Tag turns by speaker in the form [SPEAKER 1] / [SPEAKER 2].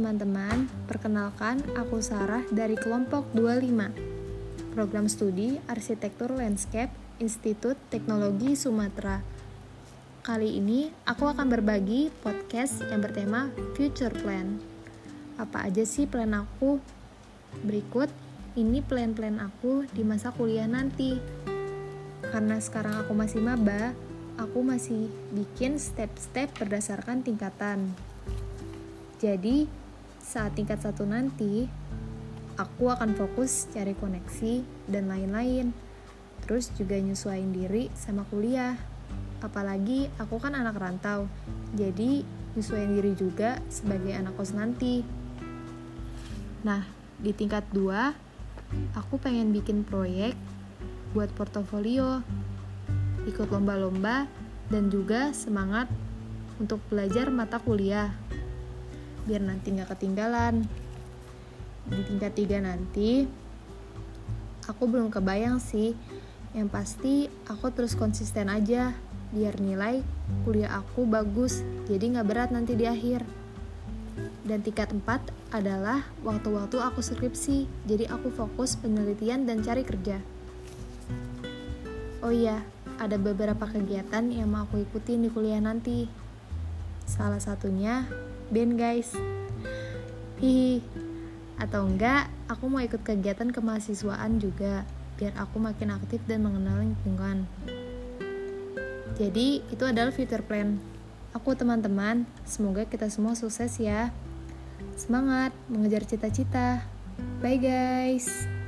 [SPEAKER 1] Perkenalkan, aku Sarah dari kelompok 25. Program studi Arsitektur Landscape Institut Teknologi Sumatera. Kali ini aku akan berbagi podcast yang bertema Future Plan. Apa aja sih plan aku? Berikut ini plan-plan aku di masa kuliah nanti. Karena sekarang aku masih maba, aku masih bikin step-step berdasarkan tingkatan. Jadi, saat tingkat satu nanti, aku akan fokus cari koneksi dan lain-lain. Terus juga nyesuaiin diri sama kuliah. Apalagi aku kan anak rantau, jadi nyesuaiin diri juga sebagai anak kos nanti. Nah, di tingkat 2, aku pengen bikin proyek buat portofolio, ikut lomba-lomba, dan juga semangat untuk belajar mata kuliah biar nanti nggak ketinggalan. Di tingkat tiga nanti aku belum kebayang sih. Yang pasti aku terus konsisten aja biar nilai kuliah aku bagus jadi nggak berat nanti di akhir. Dan tingkat 4 adalah waktu-waktu aku skripsi jadi aku fokus penelitian dan cari kerja. Oh iya ada beberapa kegiatan yang mau aku ikutin di kuliah nanti. Salah satunya band guys. Hihi atau enggak aku mau ikut kegiatan kemahasiswaan juga biar aku makin aktif dan mengenal lingkungan. Jadi itu adalah future plan aku teman-teman. Semoga kita semua sukses ya. Semangat mengejar cita-cita. Bye guys